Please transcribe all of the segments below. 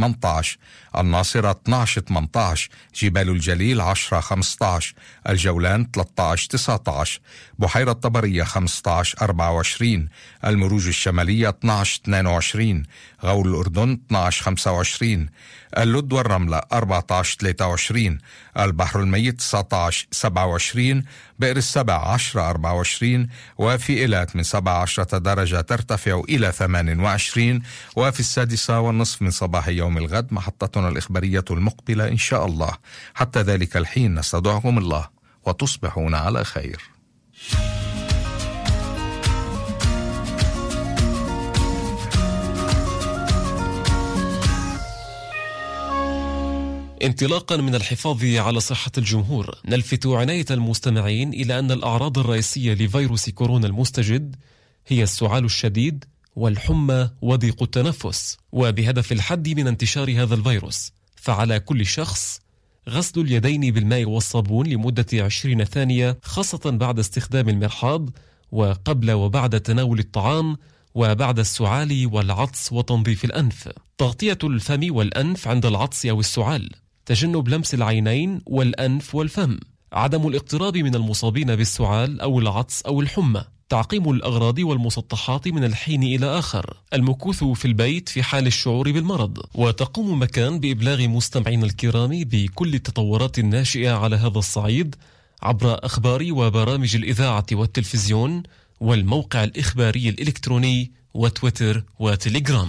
18 الناصرة 12 18 جبال الجليل 10 15 الجولان 13 19 بحيرة طبرية 15 24 المروج الشمالية 12 22 غول الأردن 12 25 اللد والرملة 14 23 البحر الميت 19 27 بئر السبع 10 24 وفي إيلات من 17 درجة ترتفع إلى 28 وفي السادسة والنصف من صباح يوم الغد محطتنا الإخبارية المقبلة إن شاء الله. حتى ذلك الحين نستودعكم الله وتصبحون على خير. انطلاقا من الحفاظ على صحة الجمهور نلفت عناية المستمعين إلى أن الأعراض الرئيسية لفيروس كورونا المستجد هي السعال الشديد والحمى وضيق التنفس وبهدف الحد من انتشار هذا الفيروس. فعلى كل شخص غسل اليدين بالماء والصابون لمدة 20 ثانية خاصة بعد استخدام المرحاض وقبل وبعد تناول الطعام وبعد السعال والعطس وتنظيف الأنف. تغطية الفم والأنف عند العطس أو السعال. تجنب لمس العينين والأنف والفم. عدم الاقتراب من المصابين بالسعال أو العطس أو الحمى. تعقيم الأغراض والمسطحات من الحين إلى آخر. المكوث في البيت في حال الشعور بالمرض وتقوم مكان بإبلاغ مستمعين الكرام بكل التطورات الناشئة على هذا الصعيد عبر أخبار وبرامج الإذاعة والتلفزيون والموقع الإخباري الإلكتروني وتويتر وتليجرام.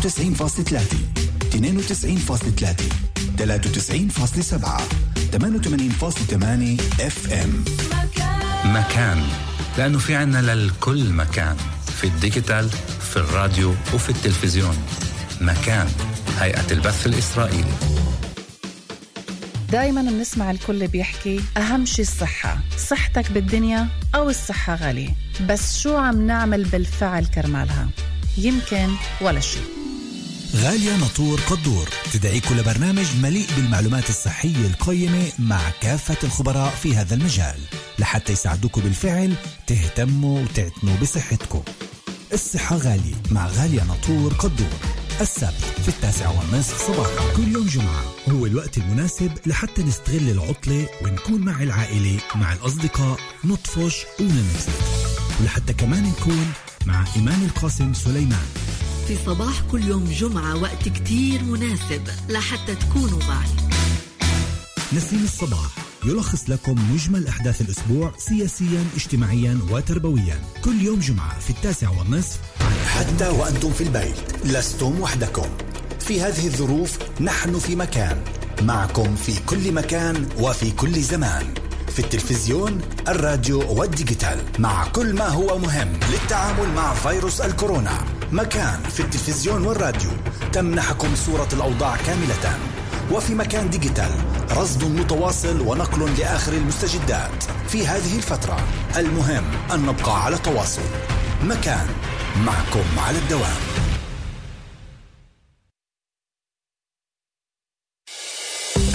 99.3 92.3 93.7 88.8 FM مكان. لأنه في عنا للكل مكان. في الديجيتال في الراديو وفي التلفزيون. مكان. هيئة البث الإسرائيلي. دايما بنسمع الكل بيحكي أهم شي الصحة. صحتك بالدنيا أو الصحة غالية. بس شو عم نعمل بالفعل كرمالها؟ يمكن ولا شيء غالية نطور قدور. تدعيكم لبرنامج مليء بالمعلومات الصحية القيمة مع كافة الخبراء في هذا المجال. لحتى يساعدوكم بالفعل تهتموا وتعتنوا بصحتكم. الصحة غالية مع غالية نطور قدور. السبت في التاسعة والنصف صباحا كل يوم جمعة. هو الوقت المناسب لحتى نستغل العطلة ونكون مع العائلة مع الأصدقاء نطفش وننبسط ولحتى كمان نكون مع إيمان القاسم سليمان. في صباح كل يوم جمعة وقت كتير مناسب لحتى تكونوا معي. نسيم الصباح يلخص لكم مجمل أحداث الأسبوع سياسيا اجتماعيا وتربويا. كل يوم جمعة في التاسعة والنصف. حتى وأنتم في البيت لستم وحدكم. في هذه الظروف نحن في مكان معكم في كل مكان وفي كل زمان. في التلفزيون الراديو والديجيتال مع كل ما هو مهم للتعامل مع فيروس الكورونا. مكان في التلفزيون والراديو تمنحكم صورة الأوضاع كاملة. وفي مكان ديجيتال رصد متواصل ونقل لآخر المستجدات. في هذه الفترة المهم أن نبقى على تواصل. مكان معكم على الدوام.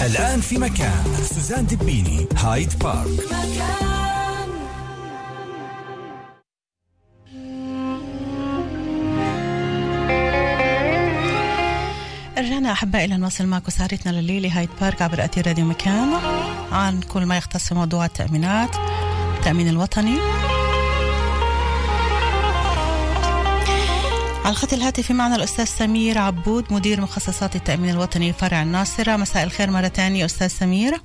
الآن في مكان سوزان دبيني هايد بارك. رجعنا أحبائي لنواصل معكم سهرتنا لليلة هايد بارك عبر أثير راديو مكان. عن كل ما يختص موضوع التأمينات التأمين الوطني. على الخط الهاتفي معنا الأستاذ سمير عبود مدير مخصصات التأمين الوطني فرع الناصرة. مساء الخير مرة ثانية أستاذ سمير.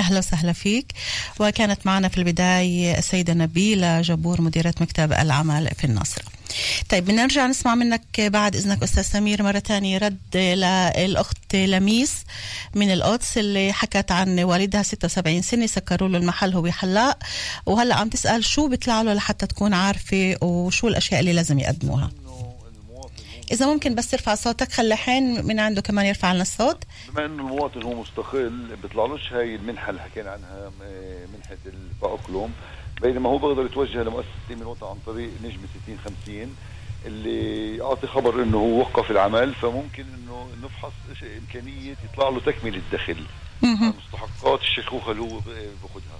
أهلا وسهلا فيك. وكانت معنا في البداية السيدة نبيلة جبور مديرة مكتب العمل في الناصرة. طيب بنرجع نسمع منك بعد إذنك أستاذ سمير مرة ثانية رد للأخت لميس من القدس اللي حكت عن والدها 76 سنة سكروا له المحل هو حلاق وهلأ عم تسأل شو بيطلع له لحتى تكون عارفة وشو الأشياء اللي لازم يقدموها. إذا ممكن بس ترفع صوتك خلي حين من عنده كمان يرفع لنا الصوت. بما إنه المواطن هو مستقل بيطلعلوش هاي المنحة اللي حكينا عنها منحة التاقلم بينما هو بيقدر يتوجه لمؤسسة التامين الوطني عن طريق نجمه 60 50 اللي يعطي خبر إنه هو وقف العمل فممكن إنه نفحص إمكانية يطلع له تكملة دخل مهم. مستحقات الشيخوخة اللي هو باخذها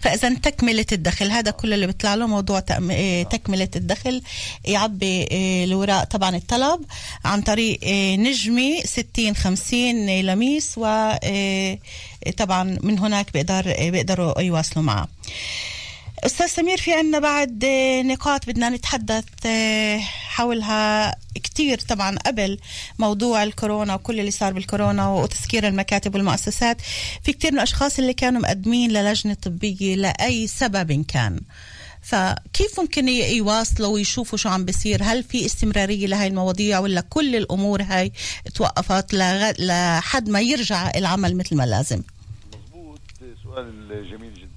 فإذا تكملة الدخل هذا كل اللي بيطلع له موضوع إيه، تكملة الدخل يعبي إيه، الاوراق طبعا الطلب عن طريق إيه، نجمي 60 50 لميس وطبعا من هناك بيقدر إيه، بيقدروا يواصلوا معه. أستاذ سمير في عنا بعد آه، نقاط بدنا نتحدث آه، حولها كتير طبعا قبل موضوع الكورونا وكل اللي صار بالكورونا وتسكير المكاتب والمؤسسات. في كتير من الأشخاص اللي كانوا مقدمين للجنة طبيه لأي سبب كان. فكيف ممكن يواصلوا ويشوفوا شو عم بيصير؟ هل في استمرارية لهي المواضيع ولا كل الأمور هاي توقفت لحد ما يرجع العمل مثل ما لازم؟ مضبوط سؤال جميل جدا.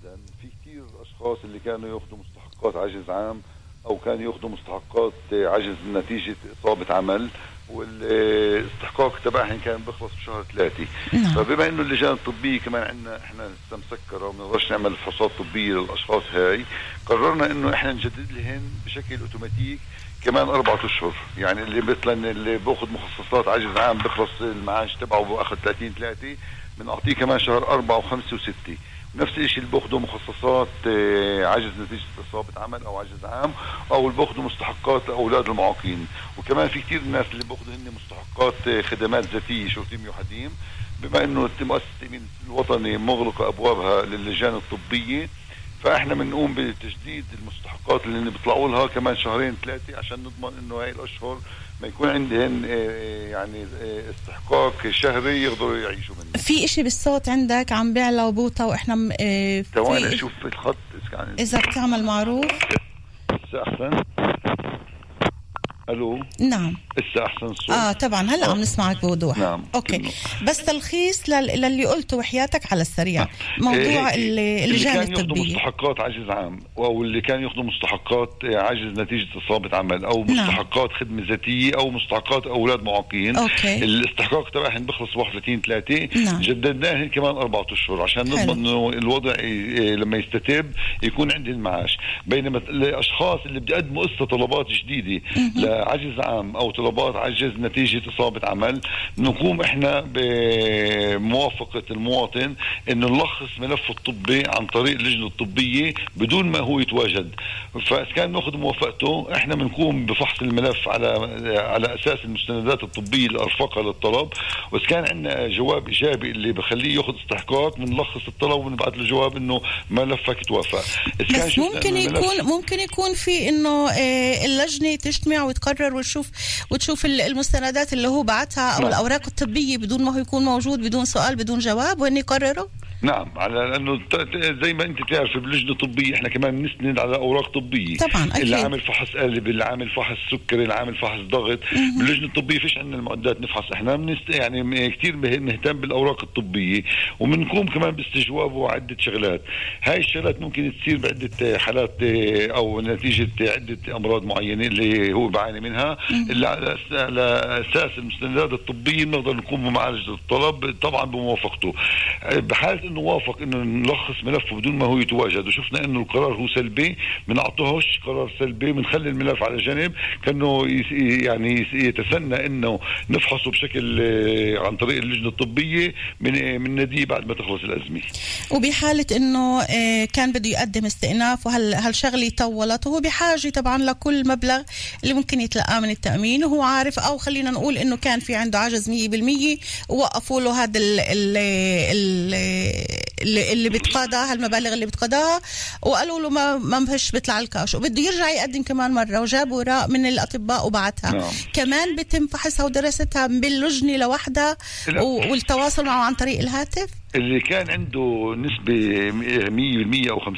كثير اشخاص اللي كانوا ياخذوا مستحقات عجز عام أو كانوا ياخذوا مستحقات عجز نتيجة إصابة عمل والاستحقاق تبعهم كان بيخلص بشهر ثلاثة. نعم. فبما إنه اللجان الطبية كمان عندنا إحنا لسه مسكره وما بنقدرش نعمل فحوصات طبية للأشخاص هاي قررنا إنه إحنا نجدد لهن بشكل أوتوماتيك كمان أربعة أشهر. يعني اللي مثلا اللي باخذ مخصصات عجز عام بيخلص المعاش تبعه بأخذ 30 3 بنعطيه كمان شهر أربعة وخمسة وستة. نفس الشيء اللي باخذوا مخصصات آه، عجز نتيجة إصابة عمل أو عجز عام أو اللي باخذوا مستحقات لأولاد المعاقين وكمان في كثير ناس اللي باخذوا هن مستحقات آه، خدمات ذاتية شرطيم وحديم بما إنه مؤسسة التأمين الوطني مغلقة أبوابها للجان الطبية فاحنا بنقوم بتجديد المستحقات اللي بيطلعوا لها كمان شهرين ثلاثة عشان نضمن إنه هاي الأشهر ما يكون عندهن آه، يعني آه، استحقاق شهري يقدروا يعيشوا منه. في إشي بالصوت عندك عم بيعلى وبوطة وإحنا م- آه، ثواني أشوف الخط إذا بتعمل معروف. أحسن. ألو نعم هسه أحسن الصوت آه طبعا هلا عم نسمعك بوضوح نعم. أوكي كله. بس تلخيص لل- للي قلته وحياتك على السريع موضوع إيه، اللي- اللي اللجان كان ياخذوا مستحقات عجز عام أو اللي كان ياخذوا مستحقات آه، عجز نتيجة إصابة عمل أو نعم. مستحقات خدمة ذاتية أو مستحقات أولاد معاقين أوكي. الاستحقاق تبعهم بيخلص 31 3 نعم. جددناهن كمان أربع أشهر عشان. نضمن إنه الوضع ي- إيه، لما يستتب يكون عندهم معاش بينما الأشخاص اللي بيقدموا قصة طلبات جديدة لعجز عام أو طلبات عجز نتيجة إصابة عمل نقوم إحنا بموافقة المواطن انه نلخص ملفه الطبي عن طريق اللجنة الطبية بدون ما هو يتواجد. فإذا كان ناخذ موافقته إحنا بنقوم بفحص الملف على على أساس المستندات الطبية اللي ارفقها للطلب. وإذا كان عندنا جواب إيجابي اللي بخليه ياخذ استحقاق بنلخص الطلب ونبعث له جواب إنه ملفك توافق بس ممكن يكون ممكن يكون في إنه آه، اللجنة تجتمع وتقرر وتشوف وتشوف ال- المستندات اللي هو بعتها أو نعم. الأوراق الطبية بدون ما هو يكون موجود بدون سؤال بدون جواب وين يقرروا نعم على لأنه زي ما أنت تعرف باللجنه الطبيه إحنا كمان بنستند على أوراق طبية. طبعاً، أكيد. اللي عامل فحص قلب اللي عامل فحص سكري اللي عامل فحص ضغط. باللجنه الطبيه فيش عندنا المعدات نفحص. إحنا بنست يعني كثير بنهتم بالأوراق الطبية. وبنقوم كمان باستجوابه عده شغلات. هاي الشغلات ممكن تصير بعدة حالات آه، أو نتيجة عدة أمراض معينة اللي هو بعاني منها. اللي على أساس المستندات الطبية بنقدر نقوم بمعالجة الطلب طبعا بموافقته. بحالة انه وافق إنه نلخص ملفه بدون ما هو يتواجد. وشفنا إنه القرار هو سلبي بنعطيهوش قرار سلبي بنخلي الملف على جنب كأنه يعني يتسنى إنه نفحصه بشكل آه، عن طريق اللجنة الطبية من من نديه بعد ما تخلص الأزمة. وبحالة إنه آه، كان بده يقدم استئناف وهل هالشغلة طولت وهو بحاجة طبعا لكل مبلغ اللي ممكن يتلقاه من التأمين. وهو عارف أو خلينا نقول إنه كان في عنده عجز 100% ووقفوا له هذا اللي بتقاضى هالمبالغ اللي بتقاضاها وقالوا له ما ما فيش بيطلع الكاش وبده يرجع يقدم كمان مرة وجابوا وراء من الأطباء وبعتها. نعم. كمان بتم فحصها ودراستها باللجنه لوحدها والتواصل معه عن طريق الهاتف. اللي كان عنده نسبة 100% أو 50%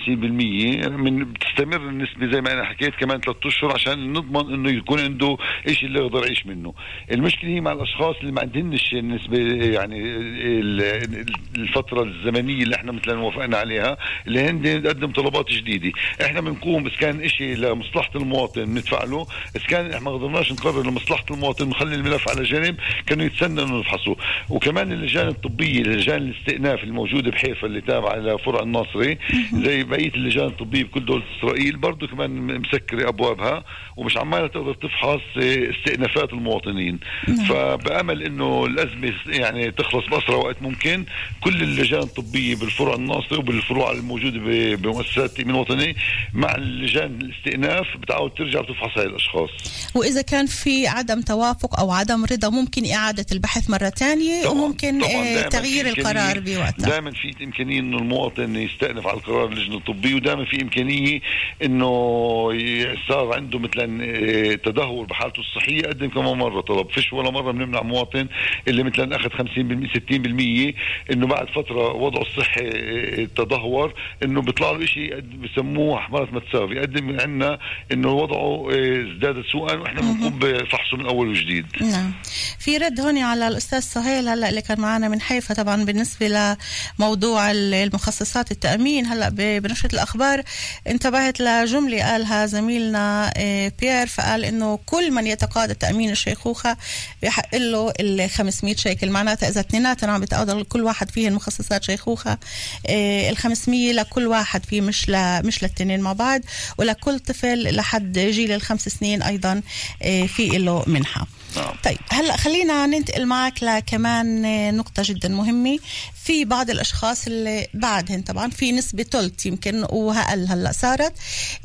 من بتستمر النسبة زي ما أنا حكيت كمان ثلاثة أشهر عشان نضمن إنه يكون عنده شيء اللي يقدر يعيش منه. المشكلة هي مع الأشخاص اللي ما عندهنش النسبة يعني ال- الفترة الزمنية اللي إحنا مثلا وافقنا عليها اللي هن نقدم طلبات جديدة إحنا بنقوم إذا كان شيء لمصلحة المواطن ندفع له إذا كان إحنا ما قدرناش نقرر لمصلحة المواطن نخلي الملف على جنب كانوا يتسنى إنه نفحصه وكمان اللجان الطبية لجان الاستئناف الموجوده بحيفا اللي تابعه لفرع الناصري زي بقية اللجان الطبية بكل دولة إسرائيل برضه كمان مسكرة أبوابها ومش عمالها تقدر تفحص استئنافات المواطنين. نعم. فبأمل إنه الأزمة يعني تخلص بأسرع وقت ممكن. كل اللجان الطبية بالفرع الناصري وبالفروع الموجودة بمؤسسات التامين الوطني مع اللجان الاستئناف بتعود ترجع بتفحص هاي الأشخاص. وإذا كان في عدم توافق أو عدم رضا ممكن إعادة البحث مرة ثانية وممكن طبعاً آه، تغيير القرار بوقتها دائما في إمكانية إنه المواطن يستأنف على القرار اللجنة الطبية ودائما في إمكانية إنه صار عنده مثلا آه، تدهور بحالته الصحية قدم كمان مرة. طلب فيش ولا مرة بنمنع مواطن اللي مثلا أخذ 50% 60% إنه بعد فترة وضعه الصحي آه، تدهور إنه بيطلع له شيء بسموه حماره متساوي يقدم عندنا إنه وضعه ازداد سوءا وإحنا بنقوم بفحصه من أول وجديد. نعم. في رد هون على الأستاذ سهيل هلأ اللي كان معنا من حيفا طبعا بالنسبة لموضوع المخصصات التأمين. هلا بنشرة الأخبار انتبهت لجملة قالها زميلنا آه، بيير فقال إنه كل من يتقاضى تامين الشيخوخة بحق له ال 500 شيكل. معناتها إذا اثنيناتهم عم بتقاضى كل واحد فيهم مخصصات شيخوخة آه، ال 500 لكل واحد فيه مش ل مش للتنين مع بعض ولكل طفل لحد جيل الخمس سنين أيضا آه، في له منحة. نعم. طيب هلا خلينا ننتقل معك لكمان نقطة جدا مهمة. في بعض الأشخاص اللي بعدهن طبعا في نسبة ثلث يمكن وأقل هلا صارت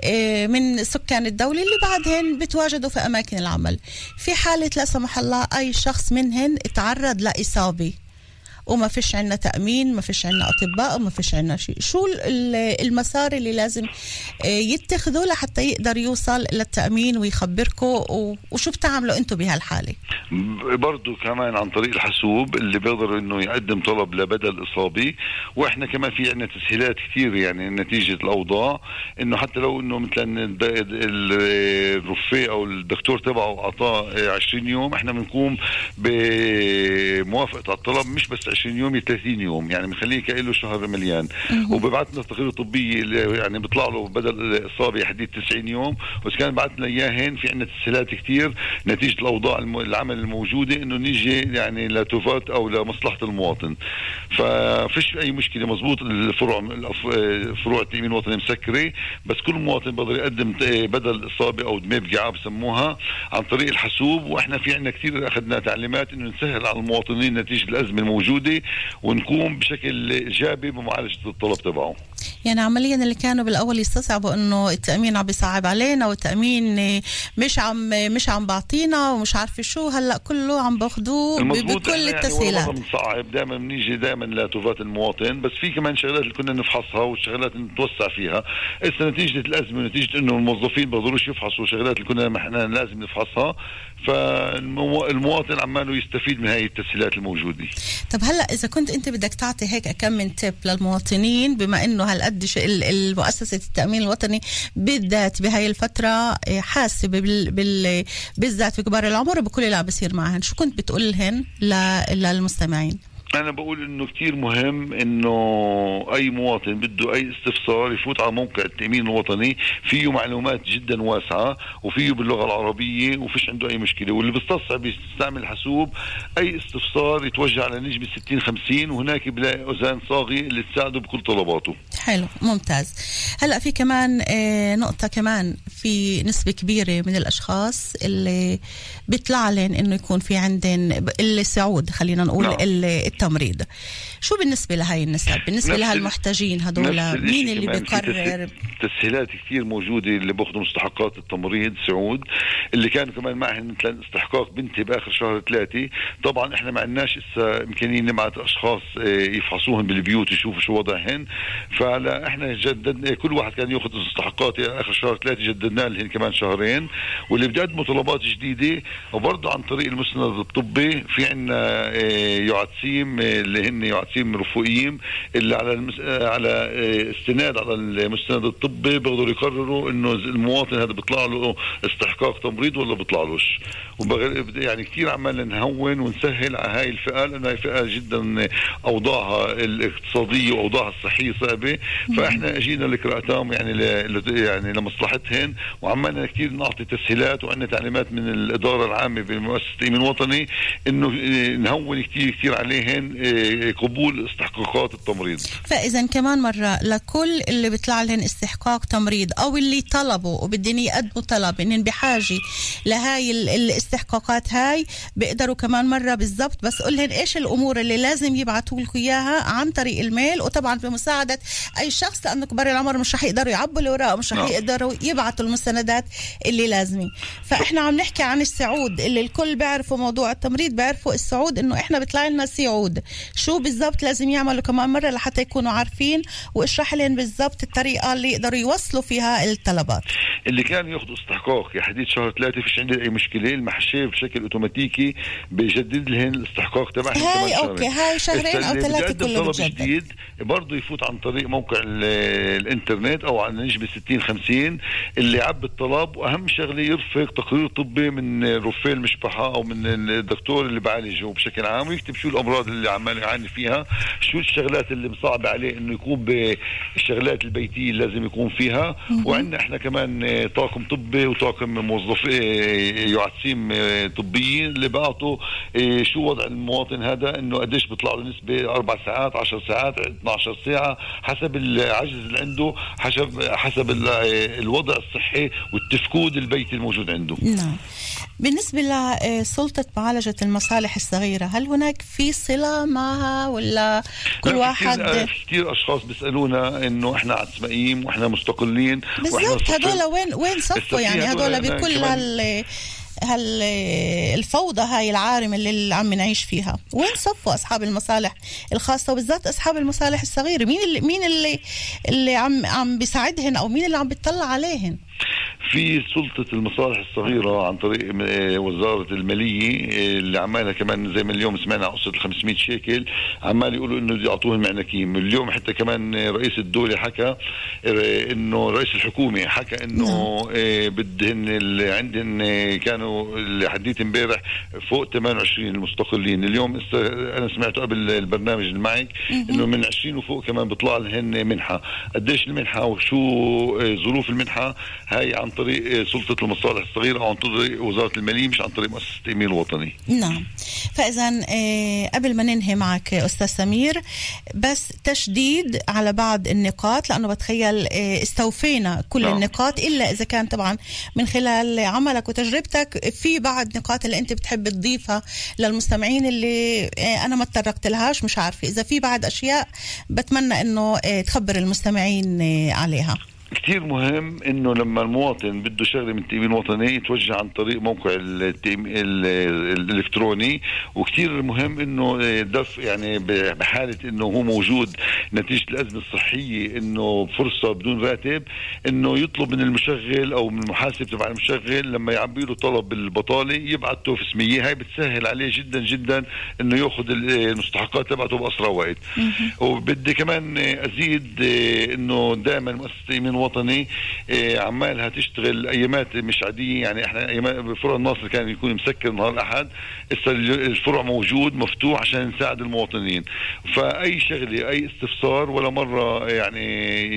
آه، من سكان الدولة اللي بعدهن بتواجدوا في أماكن العمل. في حالة لا سمح الله أي شخص منهن تعرض لإصابة. وما فيش عنا تأمين ما فيش عنا أطباء وما فيش عنا شيء. شو المسار اللي لازم آه، يتخذوا لحتى يقدر يوصل للتأمين ويخبركم؟ وشو بتعملوا أنتم بهالحالة؟ برضو كمان عن طريق الحاسوب اللي بيقدر إنه يقدم طلب لبدل إصابي. وإحنا كمان في عندنا تسهيلات كثير يعني نتيجة الأوضاع. إنه حتى لو إنه مثلا الرفيق أو الدكتور تبعه أعطاه 20 يوم إحنا بنقوم بموافقة على الطلب مش بس 20 يوم 30 يوم يعني بنخليه كأنه شهر مليان. وببعث لنا تقرير طبيه يعني بيطلع له بدل الاصابه حديد 90 يوم. بس كان بعث لنا اياهن في عندنا تسهيلات كثير نتيجة الأوضاع العمل الموجودة إنه نيجي يعني لتوفات أو لمصلحه المواطن. ففيش أي مشكلة مزبوط الفروع فروع التامين الوطني مسكرة. بس كل مواطن بقدر يقدم بدل إصابة أو دمي بقعه بسموها عن طريق الحاسوب. وإحنا في عندنا كثير أخذنا تعليمات إنه نسهل على المواطنين نتيجة الأزمة الموجودة. ونقوم بشكل إيجابي بمعالجة الطلب تبعه يعني عمليا اللي كانوا بالأول يستصعبوا إنه التأمين عم بيصعب علينا والتأمين مش عم مش عم بعطينا ومش عارفة شو. هلأ كله عم باخذوه بكل يعني التسهيلات. بنصعب دائما بنيجي دائما لتوفات المواطن بس في كمان شغلات اللي كنا نفحصها والشغلات اللي نتوسع فيها. هسه نتيجة الأزمة ونتيجة إنه الموظفين بيقدروش يفحصوا شغلات اللي كنا إحنا لازم نفحصها. فالمواطن عماله يستفيد من هاي التسهيلات الموجودة. طب هلا إذا كنت أنت بدك تعطي هيك كم من تيب للمواطنين بما إنه هالقد المؤسسه التأمين الوطني بالذات بهاي الفترة آه، حاسة بالذات في كبار العمر وبكل اللي عم بيصير معهم شو كنت بتقول لهن للمستمعين؟ أنا بقول إنه كثير مهم إنه أي مواطن بده أي استفسار يفوت على موقع التأمين الوطني فيه معلومات جدا واسعة وفيه باللغة العربية وفيش عنده أي مشكلة. واللي بيستصعب يستعمل حاسوب أي استفسار يتوجه على نجم 60 50 وهناك بلاقي أذان صاغي اللي تساعده بكل طلباته. حلو ممتاز هلأ في كمان آه نقطة كمان في نسبة كبيرة من الأشخاص اللي بيطلع لهم إنه يكون في عندهم السعود خلينا نقول نعم. التمريض شو بالنسبة لهي النسب؟ بالنسبة لهالمحتاجين هدول مين اللي بيقرر؟ تسهيلات كثير موجودة اللي باخذوا مستحقات التمريض سعود اللي كانوا كمان معهم مثلا استحقاق بنتي بآخر شهر ثلاثة. طبعا إحنا ما عندناش اسا إمكانية نبعث أشخاص آه، يفحصوهم بالبيوت يشوفوا شو وضعهن. فلا إحنا جددنا كل واحد كان يأخذ مستحقات آخر شهر ثلاثة جددنا لهم كمان شهرين. واللي بيقدموا طلبات جديدة وبرضه عن طريق المسند الطبي في عندنا آه، يعتسيم آه، اللي هن يعتسيم يعطيهم رفوقيين اللي على المس... على آه، استناد على المستند الطبي بيقدروا يقرروا إنه المواطن هذا بيطلع له استحقاق تمريض ولا بيطلعلوش. يعني كثير عمالنا نهون ونسهل على هاي الفئة لأنه هاي فئة جدا أوضاعها الاقتصادية وأوضاعها الصحية صعبة فإحنا اجينا لقراءتهم يعني ل... يعني لمصلحتهن وعمالنا كثير نعطي تسهيلات وعندنا تعليمات من الإدارة العامة بمؤسسة التامين الوطني إنه آه، نهون كثير كثير عليهن آه، قبول استحقاقات التمريض. فإذا كمان مرة لكل اللي بيطلع لهم استحقاق تمريض أو اللي طلبوا وبدهم يقدموا طلب انهم بحاجة لهاي ال- الاستحقاقات هاي بيقدروا كمان مرة بالضبط بس قول لهم إيش الأمور اللي لازم يبعثوا لكم إياها عن طريق الميل وطبعا بمساعدة أي شخص لأنه كبار العمر مش رح يقدروا يعبوا الاوراق مش رح نعم. يقدروا يبعثوا المستندات اللي لازمة. فإحنا عم نحكي عن السعود اللي الكل بيعرفوا موضوع التمريض بيعرفوا السعود إنه إحنا بيطلع لنا سعود شو بالضبط لازم يعملوا كمان مرة لحتى يكونوا عارفين واشرح لهم بالضبط الطريقة اللي يقدروا يوصلوا فيها الطلبات اللي كان ياخذوا استحقاق يا حديد شهر ثلاثة فيش عندي أي مشكلة المحشيه بشكل أوتوماتيكي بيجدد لهم الاستحقاق تبعهم هاي. أوكي، هاي شهرين أو ثلاثة كله طلب بتجدد. جديد برضه يفوت عن طريق موقع ال- الإنترنت أو عن نجمة 60 50 اللي عبى الطلب وأهم شغلة يرفق تقرير طبي من رفيع المشبحة أو من الدكتور اللي بعالجه بشكل عام ويكتب شو الأمراض اللي عمال يعاني فيها شو الشغلات اللي مصعبه عليه إنه يكون بالشغلات البيتية اللي لازم يكون فيها؟ وعندنا إحنا كمان طاقم طبي وطاقم موظفين يعسيم آه، طبيين اللي بيعطوا آه، شو وضع المواطن هذا؟ إنه قديش بيطلع له نسبة؟ أربع ساعات 10 ساعات 12 ساعة؟ حسب العجز اللي عنده حسب حسب ال- الوضع الصحي والتفكود البيتي الموجود عنده. نعم. بالنسبة لسلطة معالجة المصالح الصغيرة هل هناك في صلة معها ولا كل واحد في كثير أشخاص بيسألونا إنه إحنا عسمائيين وإحنا مستقلين بالضبط. هدول وين وين صفوا؟ يعني هدول أنا بكل كمان- هال هال الفوضى هاي العارمة اللي عم نعيش فيها. وين صفوا أصحاب المصالح الخاصة؟ وبالذات أصحاب المصالح الصغيرة. مين اللي مين اللي اللي عم عم بيساعدهن أو مين اللي عم بيطلع عليهن؟ في سلطة المصالح الصغيرة عن طريق آه، وزارة المالية آه، اللي عمالها كمان زي ما اليوم سمعنا قصة ال 500 شيكل عمال يقولوا إنه بده يعطوهم معناكين اليوم حتى كمان آه، رئيس الدولة حكى إنه رئيس الحكومة حكى إنه آه، بدهن اللي عندهن كانوا اللي حديت امبارح فوق 28 المستقلين. اليوم أنا سمعته قبل البرنامج اللي معك إنه من 20 وفوق كمان بيطلع لهن منحة. قديش المنحة وشو ظروف المنحة؟ هاي عن طريق آه، سلطة المصالح الصغيرة أو عن طريق وزارة المالية مش عن طريق مؤسسة التأمين الوطني. نعم. فإذا آه، قبل ما ننهي معك آه، أستاذ سمير بس تشديد على بعض النقاط لأنه بتخيل استوفينا كل نعم. النقاط إلا إذا كان طبعا من خلال عملك وتجربتك في بعض نقاط اللي أنت بتحب تضيفها للمستمعين اللي أنا ما تطرقت لهاش مش عارفة. إذا في بعد أشياء بتمنى أنه تخبر المستمعين عليها. كثير مهم إنه لما المواطن بده شغلة من التامين الوطني يتوجه عن طريق موقع الإلكتروني وكثير مهم إنه دف يعني بحالة إنه هو موجود نتيجة الأزمة الصحية إنه فرصة بدون راتب إنه يطلب من المشغل أو من المحاسب تبع المشغل لما يعبي له طلب بالبطاله يبعث توف اسمية. هاي بتسهل عليه جدا جدا إنه يأخذ المستحقات تبعته بأسرع وقت. وبدي كمان أزيد إنه دائما مؤسسة التامين الوطني آه، عمالها تشتغل أيامات مش عادية. يعني إحنا فرع الناصر كان يكون مسكر نهار الأحد. الفرع موجود مفتوح عشان نساعد المواطنين. فأي شغلة أي استفسار ولا مرة يعني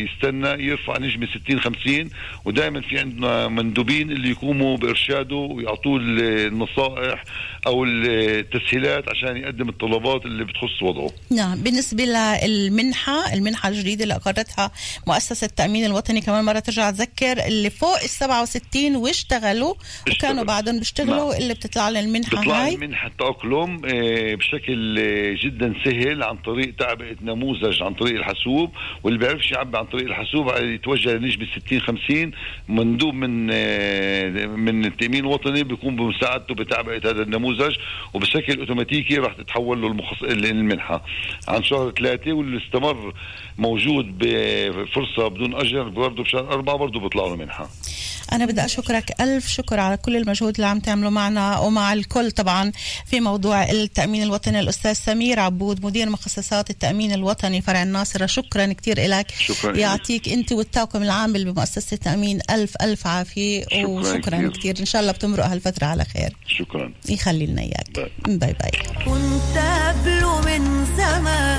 يستنى يرفع نجمة 60 50 ودائما في عندنا مندوبين اللي يقوموا بإرشاده ويعطوه النصائح. أو التسهيلات عشان يقدم الطلبات اللي بتخص وضعه نعم بالنسبة للمنحة المنحة الجديدة اللي أقرتها مؤسسة التأمين الوطني كمان مرة ترجع تذكر اللي فوق ال 67 واشتغلوا وكانوا. بعدهم بيشتغلوا نعم. اللي بتطلع لهم المنحة بتطلع هاي منحة تأقلم آه، بشكل جدا سهل عن طريق تعبئة نموذج عن طريق الحاسوب واللي بيعرفش يعبي عن طريق الحاسوب يتوجه لنجمة 60 50 مندوب من آه، من التأمين الوطني بيقوم بمساعدته بتعبئة هذا النموذج وبشكل أوتوماتيكي راح تتحول له المخص... المنحة عن شهر ثلاثة واللي استمر موجود بفرصة بدون أجر برضه بشهر أربعة برضه بيطلع له منحة. أنا بدي أشكرك ألف شكر على كل المجهود اللي عم تعمله معنا ومع الكل طبعا في موضوع التأمين الوطني. الأستاذ سمير عبود مدير مخصصات التأمين الوطني فرع الناصرة. شكرا كثير لك شكرا يعطيك أنت والطاقم العامل بمؤسسة التأمين ألف ألف عافية شكراً وشكرا كتير. كثير إن شاء الله بتمرق هالفترة على خير. شكرا. يخلي لنا إياك. باي. باي باي. كنت قبله من زمان.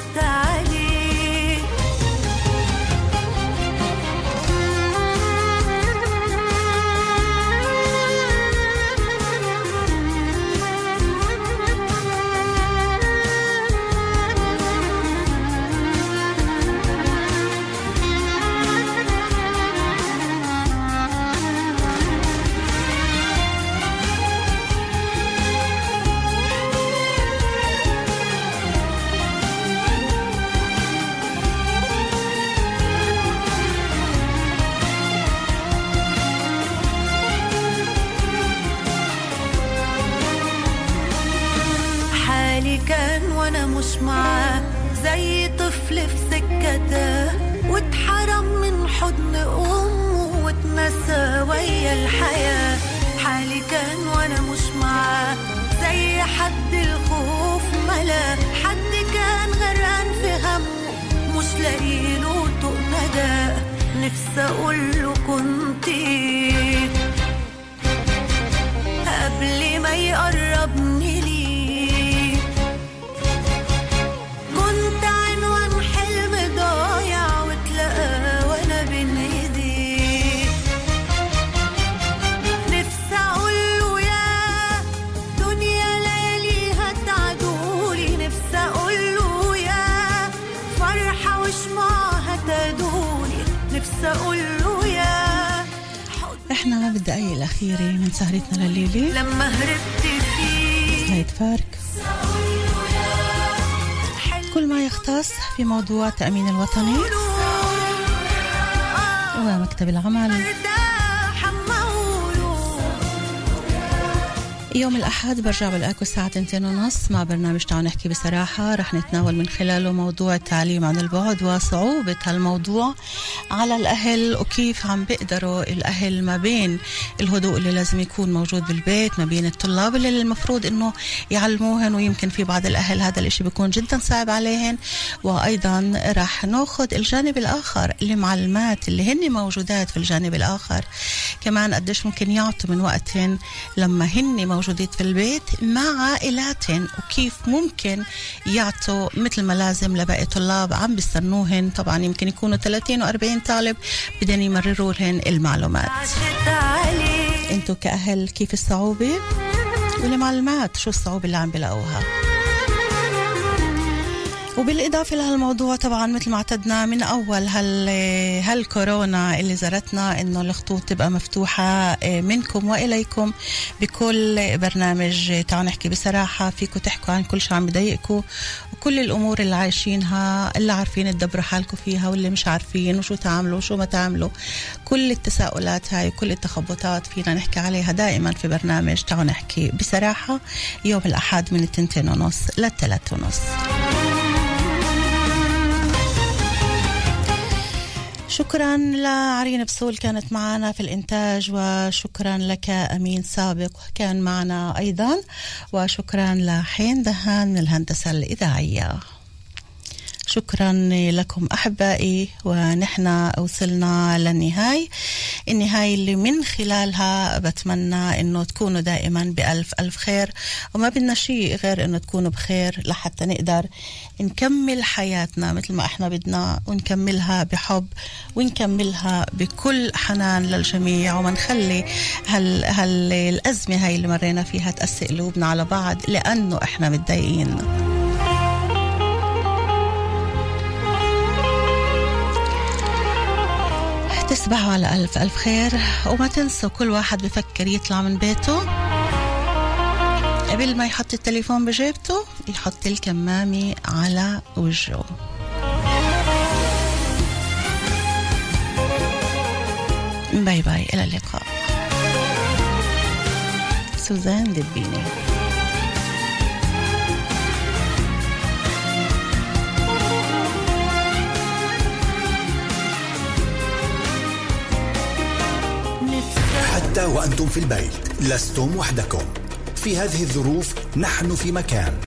acreditar. حضن أمه واتنسى ويا الحياة. حالي كان وأنا مش معاه. زي حد الخوف ملا. حد كان غرقان في همه. مش لاقيله طوق نجاه نفسي اقوله كنتي قبل ما يقربني إحنا بالدقايق الأخيرة من سهرتنا لليلة. لما هربت فيه. هيد فارك كل ما يختص في موضوع التأمين الوطني ومكتب العمل. يوم الأحد برجع بلاقوا الساعة تنتين ونص مع برنامج تعالوا نحكي بصراحة. رح نتناول من خلاله موضوع التعليم عن البعد وصعوبة هالموضوع على الأهل وكيف عم بيقدروا الأهل ما بين الهدوء اللي لازم يكون موجود بالبيت ما بين الطلاب اللي المفروض إنه يعلموهن ويمكن في بعض الأهل هذا الإشي بيكون جدا صعب عليهن. وأيضا رح ناخد الجانب الآخر المعلمات اللي هن موجودات في الجانب الآخر. كمان قديش ممكن يعطوا من وقتهن لما هن موجودين في البيت مع عائلاتهن وكيف ممكن يعطوا مثل ما لازم لباقي طلاب عم بيستنوهن. طبعا يمكن يكونوا 30 و40 طالب بدهم يمرروا لهن المعلومات. أنتوا كأهل كيف الصعوبة؟ والمعلومات شو الصعوبة اللي عم بلاقوها وبالإضافة لهالموضوع طبعا مثل ما اعتدنا من أول هال هالكورونا اللي زارتنا إنه الخطوط تبقى مفتوحة آه، منكم وإليكم بكل برنامج تعالوا نحكي بصراحة فيكم تحكوا عن كل شيء عم بضايقكم وكل الأمور اللي عايشينها اللي عارفين تدبروا حالكم فيها واللي مش عارفين وشو تعملوا وشو ما تعملوا. كل التساؤلات هاي وكل التخبطات فينا نحكي عليها دائما في برنامج تعالوا نحكي بصراحة يوم الأحد من التنتين ونص للثلاث ونص. شكرا لعرين بسول كانت معنا في الإنتاج وشكرا لك أمين سابق كان معنا أيضا وشكرا لحين دهان من الهندسة الإذاعية. شكرا لكم أحبائي ونحن وصلنا للنهاية. النهاية اللي من خلالها بتمنى أنه تكونوا دائما بألف ألف خير. وما بدنا شيء غير أنه تكونوا بخير لحتى نقدر نكمل حياتنا مثل ما إحنا بدنا ونكملها بحب ونكملها بكل حنان للجميع. وما نخلي هال هال هاي اللي مرينا فيها تأسي قلوبنا على بعض لأنه إحنا متضايقين. تصبحوا على ألف ألف خير وما تنسوا كل واحد بفكر يطلع من بيته. قبل ما يحط التليفون بجيبته يحط الكمامة على وجهه. باي باي إلى اللقاء. سوزان دبيني. حتى وأنتم في البيت لستم وحدكم. في هذه الظروف نحن في مكان.